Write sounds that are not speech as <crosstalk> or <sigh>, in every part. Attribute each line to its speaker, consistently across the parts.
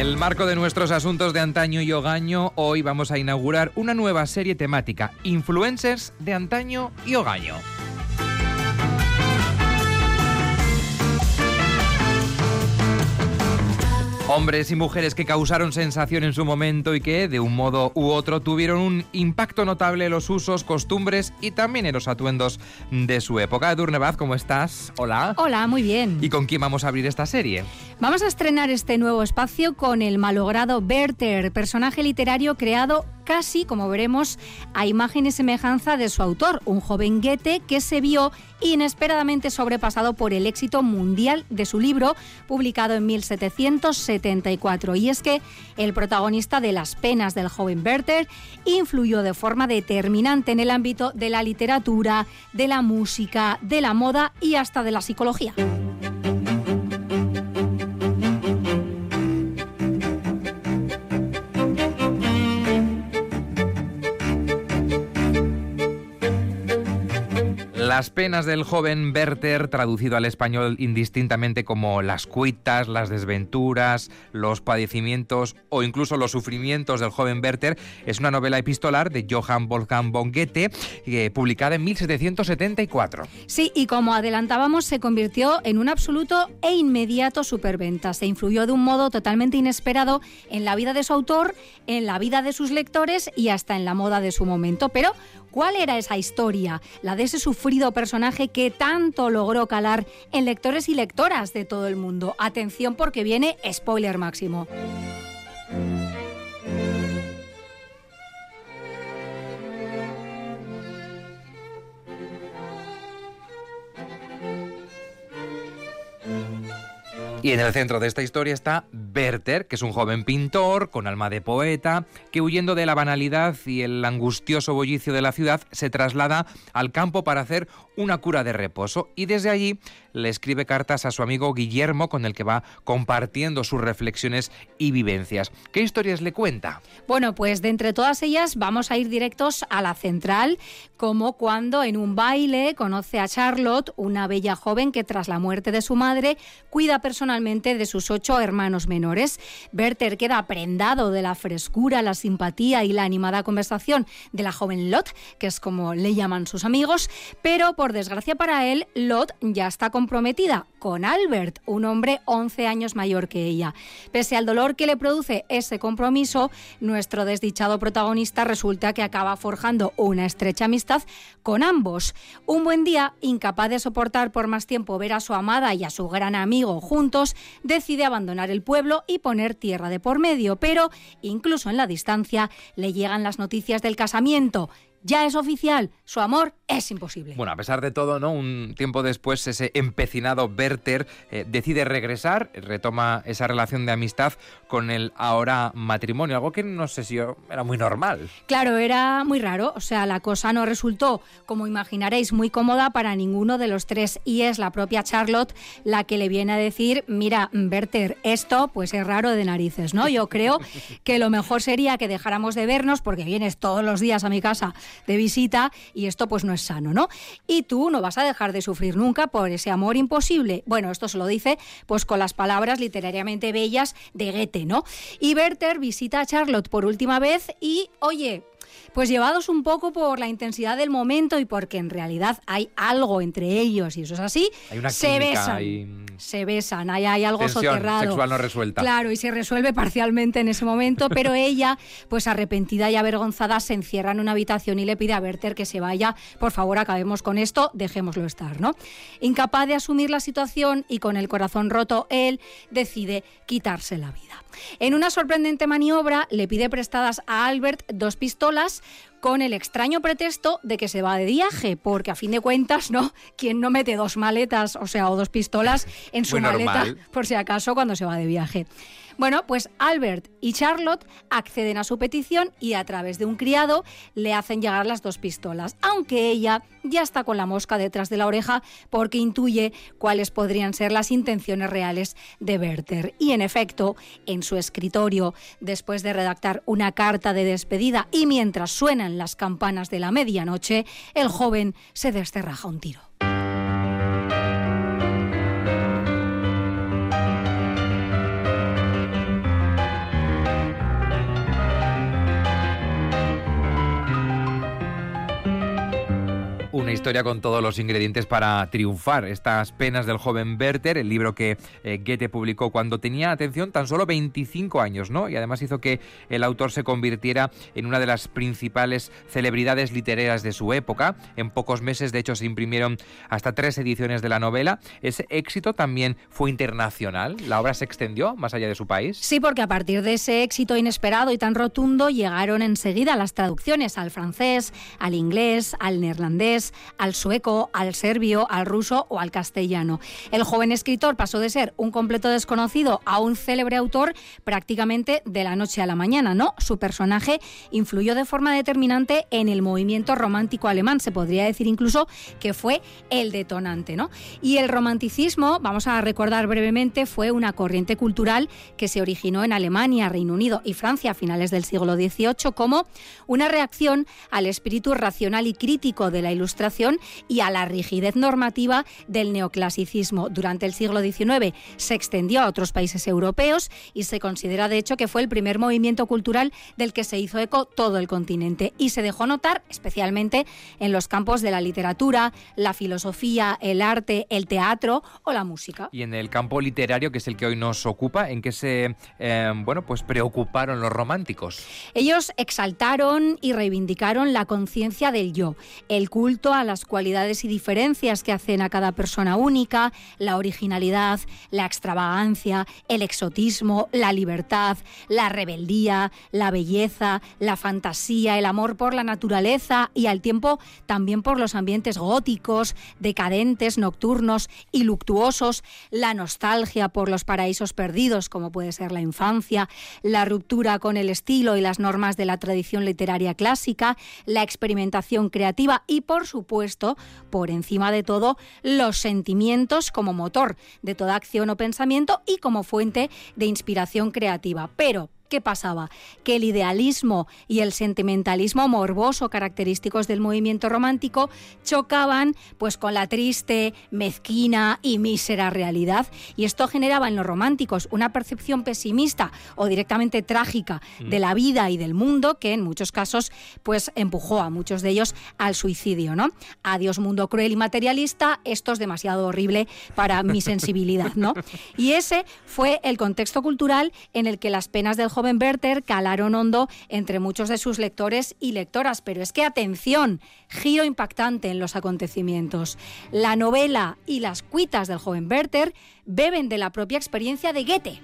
Speaker 1: El marco de nuestros asuntos de antaño y hogaño, hoy vamos a inaugurar una nueva serie temática, Influencers de antaño y hogaño. Hombres y mujeres que causaron sensación en su momento y que, de un modo u otro, tuvieron un impacto notable en los usos, costumbres y también en los atuendos de su época. Durnebaz, ¿cómo estás? Hola.
Speaker 2: Hola, muy bien.
Speaker 1: ¿Y con quién vamos a abrir esta serie?
Speaker 2: Vamos a estrenar este nuevo espacio con el malogrado Werther, personaje literario creado casi, como veremos, a imagen y semejanza de su autor, un joven Goethe que se vio inesperadamente sobrepasado por el éxito mundial de su libro, publicado en 1774. Y es que el protagonista de Las penas del joven Werther influyó de forma determinante en el ámbito de la literatura, de la música, de la moda y hasta de la psicología.
Speaker 1: Las penas del joven Werther, traducido al español indistintamente como las cuitas, las desventuras, los padecimientos o incluso los sufrimientos del joven Werther, es una novela epistolar de Johann Wolfgang von Goethe, eh, publicada en 1774.
Speaker 2: Sí, y como adelantábamos, se convirtió en un absoluto e inmediato superventa. Se influyó de un modo totalmente inesperado en la vida de su autor, en la vida de sus lectores y hasta en la moda de su momento. Pero ¿Cuál era esa historia? La de ese sufrido personaje que tanto logró calar en lectores y lectoras de todo el mundo. Atención porque viene spoiler máximo.
Speaker 1: Y en el centro de esta historia está Werther, que es un joven pintor con alma de poeta, que huyendo de la banalidad y el angustioso bullicio de la ciudad, se traslada al campo para hacer una cura de reposo. Y desde allí le escribe cartas a su amigo Guillermo con el que va compartiendo sus reflexiones y vivencias. ¿Qué historias le cuenta?
Speaker 2: Bueno, pues de entre todas ellas vamos a ir directos a la central, como cuando en un baile conoce a Charlotte, una bella joven que tras la muerte de su madre cuida personalmente de sus ocho hermanos menores. Werther queda prendado de la frescura, la simpatía y la animada conversación de la joven Lot, que es como le llaman sus amigos, pero por desgracia para él, Lot ya está comprometida con Albert, un hombre 11 años mayor que ella. Pese al dolor que le produce ese compromiso, nuestro desdichado protagonista resulta que acaba forjando una estrecha amistad con ambos. Un buen día, incapaz de soportar por más tiempo ver a su amada y a su gran amigo juntos, decide abandonar el pueblo y poner tierra de por medio, pero incluso en la distancia le llegan las noticias del casamiento ya es oficial, su amor es imposible.
Speaker 1: Bueno, a pesar de todo, ¿no? Un tiempo después, ese empecinado Werther eh, decide regresar, retoma esa relación de amistad con el ahora matrimonio, algo que no sé si era muy normal.
Speaker 2: Claro, era muy raro, o sea, la cosa no resultó, como imaginaréis, muy cómoda para ninguno de los tres y es la propia Charlotte la que le viene a decir, mira, Werther, esto pues es raro de narices, ¿no? Yo creo <laughs> que lo mejor sería que dejáramos de vernos porque vienes todos los días a mi casa de visita y esto pues no es sano, ¿no? Y tú no vas a dejar de sufrir nunca por ese amor imposible. Bueno, esto se lo dice pues con las palabras literariamente bellas de Goethe, ¿no? Y Werther visita a Charlotte por última vez y, oye, pues llevados un poco por la intensidad del momento y porque en realidad hay algo entre ellos y eso es así, se besan. Se besan, hay, hay algo soterrado.
Speaker 1: sexual no resuelta.
Speaker 2: Claro, y se resuelve parcialmente en ese momento, <laughs> pero ella, pues arrepentida y avergonzada, se encierra en una habitación y le pide a Werther que se vaya, por favor, acabemos con esto, dejémoslo estar, ¿no? Incapaz de asumir la situación y con el corazón roto, él decide quitarse la vida. En una sorprendente maniobra, le pide prestadas a Albert dos pistolas con el extraño pretexto de que se va de viaje, porque a fin de cuentas, ¿no? ¿Quién no mete dos maletas, o sea, o dos pistolas en su maleta, por si acaso, cuando se va de viaje? Bueno, pues Albert y Charlotte acceden a su petición y a través de un criado le hacen llegar las dos pistolas, aunque ella ya está con la mosca detrás de la oreja porque intuye cuáles podrían ser las intenciones reales de Werther. Y en efecto, en su escritorio, después de redactar una carta de despedida y mientras suenan las campanas de la medianoche, el joven se desterraja un tiro.
Speaker 1: Una historia con todos los ingredientes para triunfar. Estas penas del joven Werther, el libro que eh, Goethe publicó cuando tenía, atención, tan solo 25 años, ¿no? Y además hizo que el autor se convirtiera en una de las principales celebridades literarias de su época. En pocos meses, de hecho, se imprimieron hasta tres ediciones de la novela. Ese éxito también fue internacional. La obra se extendió más allá de su país.
Speaker 2: Sí, porque a partir de ese éxito inesperado y tan rotundo llegaron enseguida las traducciones al francés, al inglés, al neerlandés al sueco, al serbio, al ruso o al castellano. El joven escritor pasó de ser un completo desconocido a un célebre autor prácticamente de la noche a la mañana, ¿no? Su personaje influyó de forma determinante en el movimiento romántico alemán, se podría decir incluso que fue el detonante, ¿no? Y el romanticismo, vamos a recordar brevemente, fue una corriente cultural que se originó en Alemania, Reino Unido y Francia a finales del siglo XVIII como una reacción al espíritu racional y crítico de la ilustración y a la rigidez normativa del neoclasicismo. Durante el siglo XIX se extendió a otros países europeos y se considera de hecho que fue el primer movimiento cultural del que se hizo eco todo el continente y se dejó notar especialmente en los campos de la literatura, la filosofía, el arte, el teatro o la música.
Speaker 1: Y en el campo literario, que es el que hoy nos ocupa, ¿en qué se eh, bueno, pues preocuparon los románticos?
Speaker 2: Ellos exaltaron y reivindicaron la conciencia del yo, el culto a las cualidades y diferencias que hacen a cada persona única, la originalidad, la extravagancia, el exotismo, la libertad, la rebeldía, la belleza, la fantasía, el amor por la naturaleza y al tiempo también por los ambientes góticos, decadentes, nocturnos y luctuosos, la nostalgia por los paraísos perdidos, como puede ser la infancia, la ruptura con el estilo y las normas de la tradición literaria clásica, la experimentación creativa y por supuesto, por encima de todo, los sentimientos como motor de toda acción o pensamiento y como fuente de inspiración creativa. Pero ¿Qué pasaba? Que el idealismo y el sentimentalismo morboso característicos del movimiento romántico chocaban pues con la triste, mezquina y mísera realidad y esto generaba en los románticos una percepción pesimista o directamente trágica de mm. la vida y del mundo que en muchos casos pues empujó a muchos de ellos al suicidio, ¿no? Adiós mundo cruel y materialista, esto es demasiado horrible para mi sensibilidad, ¿no? <laughs> Y ese fue el contexto cultural en el que las penas del joven Werther calaron hondo entre muchos de sus lectores y lectoras. Pero es que, atención, giro impactante en los acontecimientos. La novela y las cuitas del joven Werther beben de la propia experiencia de Goethe.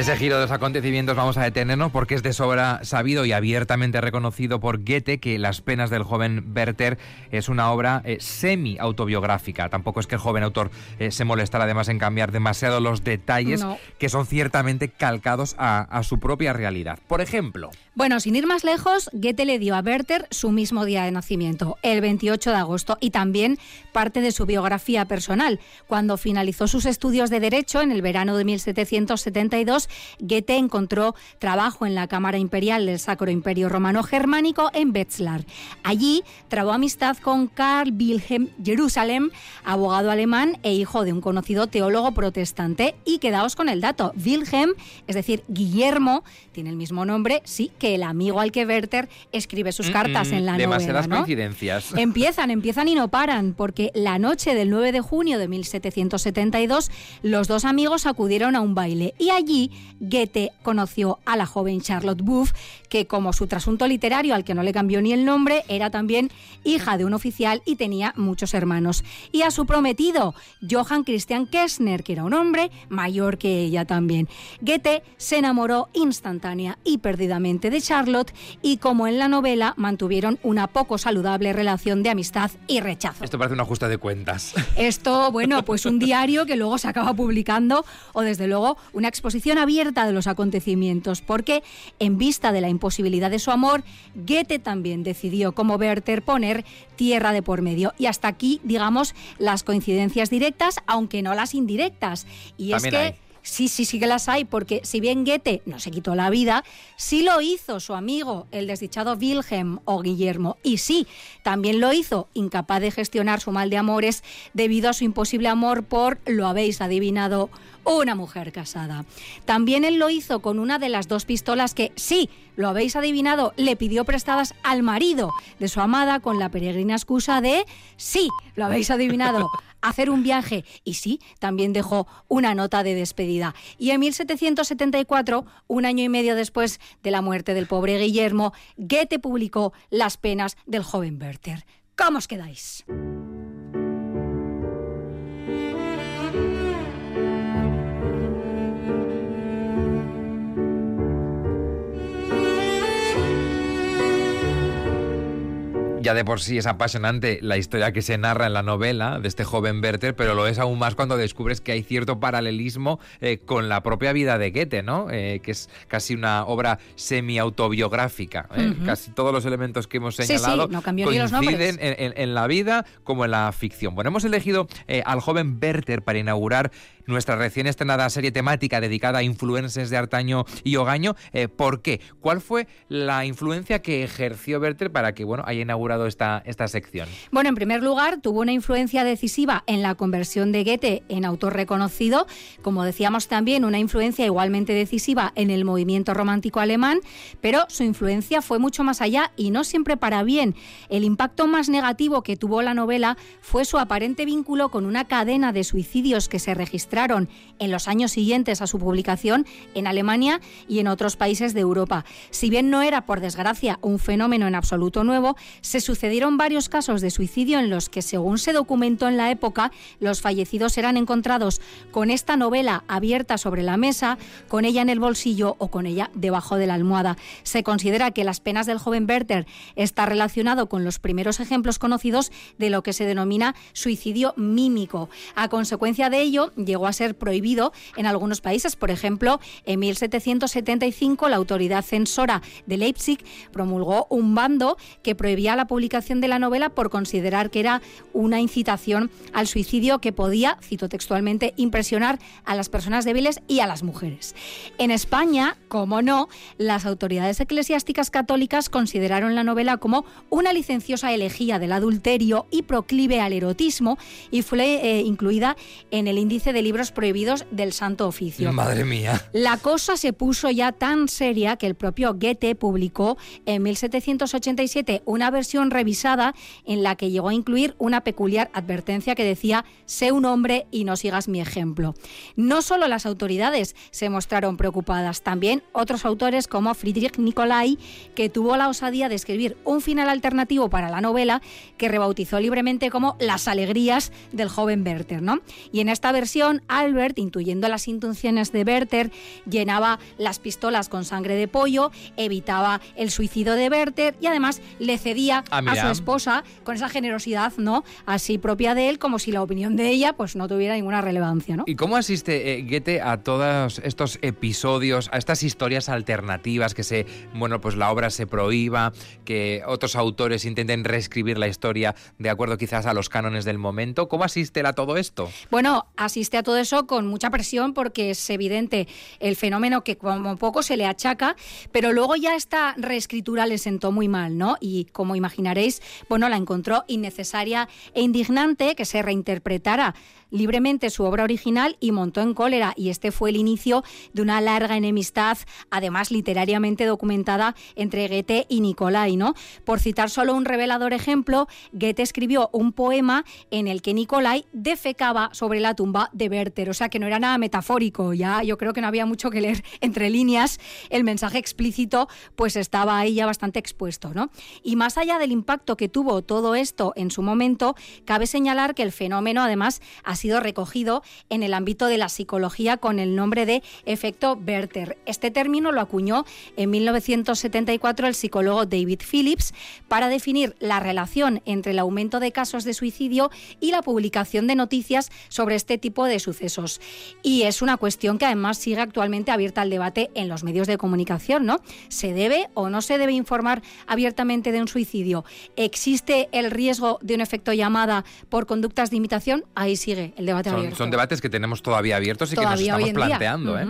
Speaker 1: Ese giro de los acontecimientos vamos a detenernos porque es de sobra sabido y abiertamente reconocido por Goethe que Las penas del joven Werther es una obra eh, semi-autobiográfica. Tampoco es que el joven autor eh, se molestara además en cambiar demasiado los detalles que son ciertamente calcados a, a su propia realidad. Por ejemplo...
Speaker 2: Bueno, sin ir más lejos, Goethe le dio a Werther su mismo día de nacimiento, el 28 de agosto, y también parte de su biografía personal. Cuando finalizó sus estudios de Derecho en el verano de 1772, Goethe encontró trabajo en la Cámara Imperial del Sacro Imperio Romano Germánico en Wetzlar. Allí trabó amistad con Karl Wilhelm Jerusalem, abogado alemán e hijo de un conocido teólogo protestante. Y quedaos con el dato, Wilhelm, es decir, Guillermo, tiene el mismo nombre, sí, que que el amigo al que Werther escribe sus cartas en la novela.
Speaker 1: Demasiadas coincidencias. <laughs>
Speaker 2: Empiezan, empiezan y no paran, porque la noche del 9 de junio de 1772 los dos amigos acudieron a un baile y allí Goethe conoció a la joven Charlotte Buff, que como su trasunto literario al que no le cambió ni el nombre, era también hija de un oficial y tenía muchos hermanos. Y a su prometido, Johann Christian Kessner, que era un hombre mayor que ella también. Goethe se enamoró instantánea y perdidamente de Charlotte y como en la novela mantuvieron una poco saludable relación de amistad y rechazo.
Speaker 1: Esto parece un ajuste de cuentas. <laughs>
Speaker 2: Esto, bueno, pues un diario que luego se acaba publicando o desde luego una exposición abierta de los acontecimientos, porque en vista de la imposibilidad de su amor, Goethe también decidió como Werther poner tierra de por medio. Y hasta aquí, digamos, las coincidencias directas, aunque no las indirectas. Y es que... Sí, sí, sí que las hay, porque si bien Goethe no se quitó la vida, sí lo hizo su amigo, el desdichado Wilhelm o Guillermo. Y sí, también lo hizo, incapaz de gestionar su mal de amores debido a su imposible amor por, lo habéis adivinado, una mujer casada. También él lo hizo con una de las dos pistolas que, sí, lo habéis adivinado, le pidió prestadas al marido de su amada con la peregrina excusa de, sí, lo habéis adivinado, <laughs> hacer un viaje. Y sí, también dejó una nota de despedida. Y en 1774, un año y medio después de la muerte del pobre Guillermo, Goethe publicó Las penas del joven Werther. ¿Cómo os quedáis?
Speaker 1: Ya de por sí es apasionante la historia que se narra en la novela de este joven Werther, pero lo es aún más cuando descubres que hay cierto paralelismo eh, con la propia vida de Goethe, ¿no? Eh, que es casi una obra semi-autobiográfica. ¿eh? Casi todos los elementos que hemos señalado coinciden en, en, la vida como en la ficción. Bueno, hemos elegido al joven Werther para inaugurar nuestra recién estrenada serie temática dedicada a influencers de Artaño y Ogaño. ¿Por qué? ¿Cuál fue la influencia que ejerció Werther para que bueno, haya inaugurado esta, esta sección?
Speaker 2: Bueno, en primer lugar, tuvo una influencia decisiva en la conversión de Goethe en autor reconocido, como decíamos también, una influencia igualmente decisiva en el movimiento romántico alemán, pero su influencia fue mucho más allá y no siempre para bien. El impacto más negativo que tuvo la novela fue su aparente vínculo con una cadena de suicidios que se registraron en los años siguientes a su publicación en Alemania y en otros países de Europa. Si bien no era, por desgracia, un fenómeno en absoluto nuevo, se sucedieron varios casos de suicidio en los que, según se documentó en la época, los fallecidos eran encontrados con esta novela abierta sobre la mesa, con ella en el bolsillo o con ella debajo de la almohada. Se considera que las penas del joven Werther está relacionado con los primeros ejemplos conocidos de lo que se denomina suicidio mímico. A consecuencia de ello, llegó a ser prohibido en algunos países. Por ejemplo, en 1775 la autoridad censora de Leipzig promulgó un bando que prohibía la publicación de la novela por considerar que era una incitación al suicidio que podía, cito textualmente, impresionar a las personas débiles y a las mujeres. En España, como no, las autoridades eclesiásticas católicas consideraron la novela como una licenciosa elegía del adulterio y proclive al erotismo y fue eh, incluida en el índice de libros prohibidos del Santo Oficio.
Speaker 1: Madre mía.
Speaker 2: La cosa se puso ya tan seria que el propio Goethe publicó en 1787 una versión revisada en la que llegó a incluir una peculiar advertencia que decía, sé un hombre y no sigas mi ejemplo. No solo las autoridades se mostraron preocupadas, también otros autores como Friedrich Nicolai, que tuvo la osadía de escribir un final alternativo para la novela que rebautizó libremente como Las alegrías del joven Werther. ¿no? Y en esta versión, Albert, intuyendo las intenciones de Werther, llenaba las pistolas con sangre de pollo, evitaba el suicidio de Werther y además le cedía Ah, a su esposa con esa generosidad, ¿no? Así propia de él, como si la opinión de ella pues no tuviera ninguna relevancia, ¿no?
Speaker 1: ¿Y cómo asiste eh, Goethe a todos estos episodios, a estas historias alternativas que se, bueno, pues la obra se prohíba, que otros autores intenten reescribir la historia de acuerdo quizás a los cánones del momento? ¿Cómo asiste él a todo esto?
Speaker 2: Bueno, asiste a todo eso con mucha presión porque es evidente el fenómeno que como poco se le achaca, pero luego ya esta reescritura le sentó muy mal, ¿no? Y como imagínate bueno, la encontró innecesaria e indignante que se reinterpretara libremente su obra original y montó en cólera. Y este fue el inicio de una larga enemistad, además literariamente documentada entre Goethe y Nicolai. ¿no? Por citar solo un revelador ejemplo, Goethe escribió un poema en el que Nicolai defecaba sobre la tumba de Werther. O sea que no era nada metafórico, ya yo creo que no había mucho que leer <laughs> entre líneas. El mensaje explícito pues estaba ahí ya bastante expuesto. ¿no? Y más allá del impacto que tuvo todo esto en su momento, cabe señalar que el fenómeno además ha sido recogido en el ámbito de la psicología con el nombre de efecto Werther. Este término lo acuñó en 1974 el psicólogo David Phillips para definir la relación entre el aumento de casos de suicidio y la publicación de noticias sobre este tipo de sucesos. Y es una cuestión que además sigue actualmente abierta al debate en los medios de comunicación, ¿no? ¿Se debe o no se debe informar abiertamente de un suicidio? ¿Existe el riesgo de un efecto llamada por conductas de imitación? Ahí sigue el debate
Speaker 1: son,
Speaker 2: abierto.
Speaker 1: Son debates que tenemos todavía abiertos y que nos estamos planteando. ¿eh?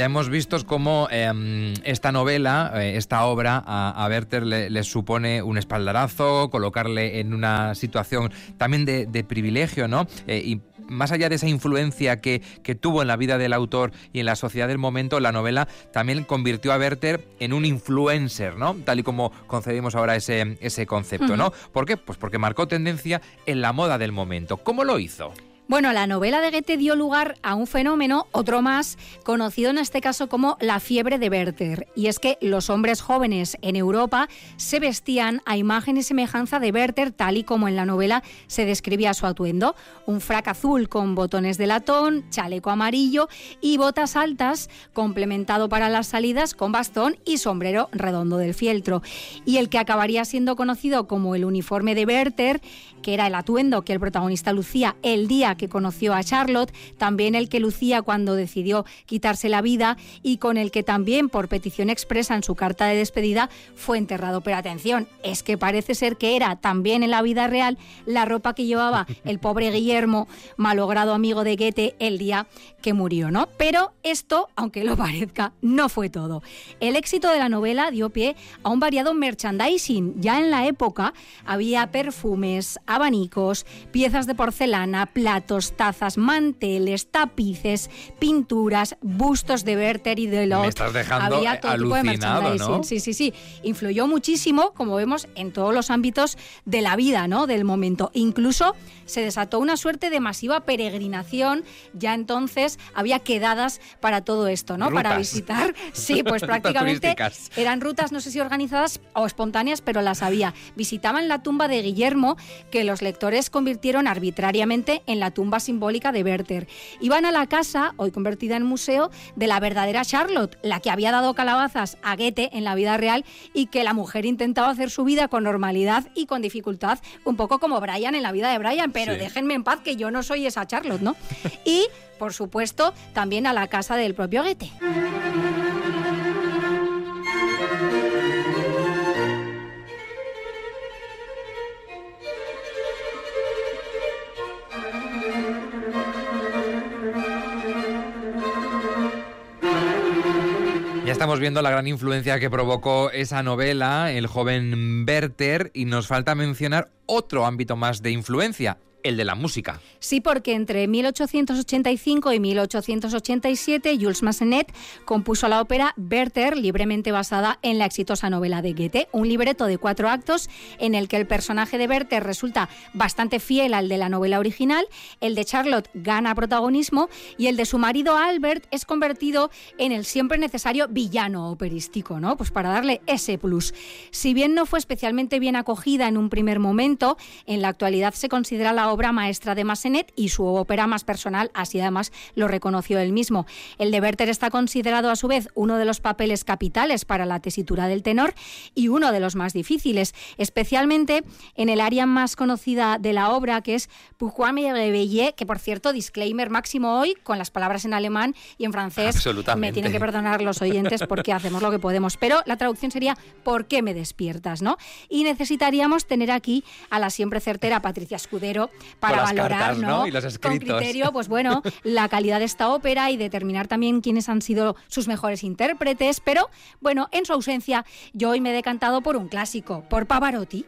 Speaker 1: Ya hemos visto cómo em, esta novela, eh, esta obra, a, Werther le, supone un espaldarazo, colocarle en una situación también de, privilegio, ¿no? Eh, y más allá de esa influencia que, tuvo en la vida del autor y en la sociedad del momento, la novela también convirtió a Werther en un influencer, ¿no? Tal y como concebimos ahora ese, ese concepto, ¿no? ¿Por qué? Pues porque marcó tendencia en la moda del momento. ¿Cómo lo hizo?
Speaker 2: Bueno, la novela de Goethe dio lugar a un fenómeno, otro más, conocido en este caso como la fiebre de Werther. Y es que los hombres jóvenes en Europa se vestían a imagen y semejanza de Werther, tal y como en la novela se describía su atuendo. Un frac azul con botones de latón, chaleco amarillo y botas altas, complementado para las salidas con bastón y sombrero redondo del fieltro. Y el que acabaría siendo conocido como el uniforme de Werther, que era el atuendo que el protagonista lucía el día que conoció a Charlotte, también el que lucía cuando decidió quitarse la vida y con el que también por petición expresa en su carta de despedida fue enterrado. Pero atención, es que parece ser que era también en la vida real la ropa que llevaba el pobre Guillermo, malogrado amigo de Goethe, el día que murió, ¿no? Pero esto, aunque lo parezca, no fue todo. El éxito de la novela dio pie a un variado merchandising. Ya en la época había perfumes, abanicos, piezas de porcelana, platos, tazas, manteles, tapices, pinturas, bustos de Werther y de Lot.
Speaker 1: Me estás dejando Había todo tipo de merchandising.
Speaker 2: Sí, sí, sí. Influyó muchísimo, como vemos, en todos los ámbitos de la vida, ¿no? Del momento. Incluso se desató una suerte de masiva peregrinación. Ya entonces había quedadas para todo esto, ¿no? Para visitar. <laughs> Sí, pues prácticamente eran rutas, no sé si organizadas o espontáneas, pero las había. Visitaban la tumba de Guillermo, que los lectores convirtieron arbitrariamente en la tumba tumba simbólica de Werther. Iban a la casa, hoy convertida en museo, de la verdadera Charlotte, la que había dado calabazas a Goethe en la vida real y que la mujer intentaba hacer su vida con normalidad y con dificultad, un poco como Brian en la vida de Brian, pero déjenme en paz que yo no soy esa Charlotte, ¿no? <laughs> Y, por supuesto, también a la casa del propio Goethe.
Speaker 1: Estamos viendo la gran influencia que provocó esa novela, El joven Werther, y nos falta mencionar otro ámbito más de influencia, el de la música.
Speaker 2: Sí, porque entre 1885 y 1887 Jules Massenet compuso la ópera Werther, libremente basada en la exitosa novela de Goethe, un libreto de cuatro actos en el que el personaje de Werther resulta bastante fiel al de la novela original, el de Charlotte gana protagonismo y el de su marido Albert es convertido en el siempre necesario villano operístico, ¿no? Pues para darle ese plus. Si bien no fue especialmente bien acogida en un primer momento, en la actualidad se considera la la obra maestra de Massenet y su ópera más personal, así además lo reconoció él mismo. El de Werther está considerado a su vez uno de los papeles capitales para la tesitura del tenor y uno de los más difíciles, especialmente en el área más conocida de la obra, que es Pourquoi me réveillé, que por cierto, disclaimer máximo hoy, con las palabras en alemán y en francés. Me tienen que perdonar los oyentes porque hacemos lo que podemos, pero la traducción sería ¿por qué me despiertas? ¿no? Y necesitaríamos tener aquí a la siempre certera Patricia Escudero para valorar ¿no? con criterio pues bueno, <laughs> la calidad de esta ópera y determinar también quiénes han sido sus mejores intérpretes, pero bueno, en su ausencia yo hoy me he decantado por un clásico, por Pavarotti.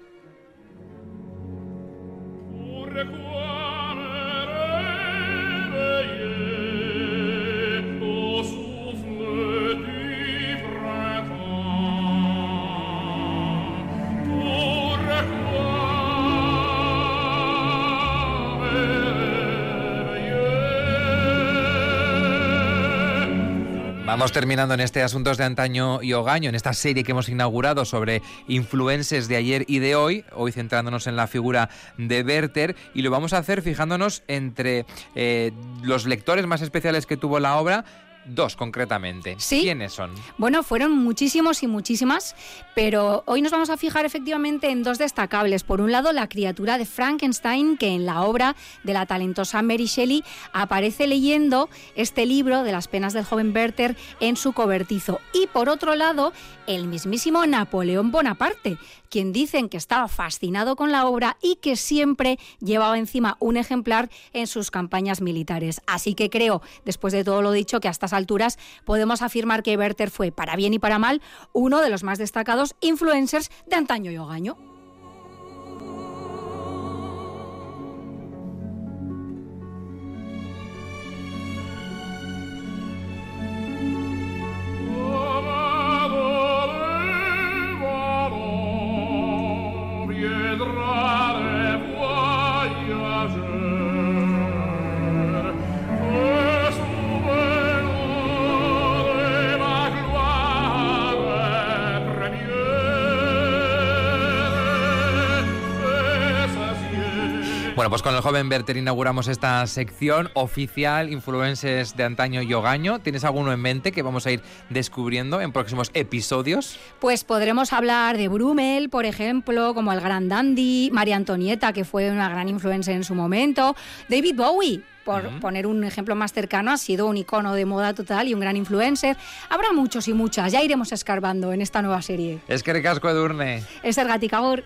Speaker 1: Vamos terminando en este Asuntos de Antaño y Ogaño, en esta serie que hemos inaugurado sobre influencers de ayer y de hoy, hoy centrándonos en la figura de Werther, y lo vamos a hacer fijándonos entre eh, los lectores más especiales que tuvo la obra Dos concretamente.
Speaker 2: ¿Sí?
Speaker 1: ¿Quiénes son?
Speaker 2: Bueno, fueron muchísimos y muchísimas, pero hoy nos vamos a fijar efectivamente en dos destacables. Por un lado, la criatura de Frankenstein, que en la obra de la talentosa Mary Shelley aparece leyendo este libro de las penas del joven Werther en su cobertizo. Y por otro lado, el mismísimo Napoleón Bonaparte, quien dicen que estaba fascinado con la obra y que siempre llevaba encima un ejemplar en sus campañas militares. Así que creo, después de todo lo dicho, que a estas alturas podemos afirmar que Werther fue, para bien y para mal, uno de los más destacados influencers de antaño y hogaño.
Speaker 1: Pues con el joven Berter inauguramos esta sección oficial, influencers de antaño y hogaño. ¿Tienes alguno en mente que vamos a ir descubriendo en próximos episodios?
Speaker 2: Pues podremos hablar de Brumel, por ejemplo, como el gran dandy, María Antonieta, que fue una gran influencer en su momento, David Bowie, por poner un ejemplo más cercano, ha sido un icono de moda total y un gran influencer. Habrá muchos y muchas, ya iremos escarbando en esta nueva serie.
Speaker 1: Es que recasco Edurne.
Speaker 2: Es el Gaticabur.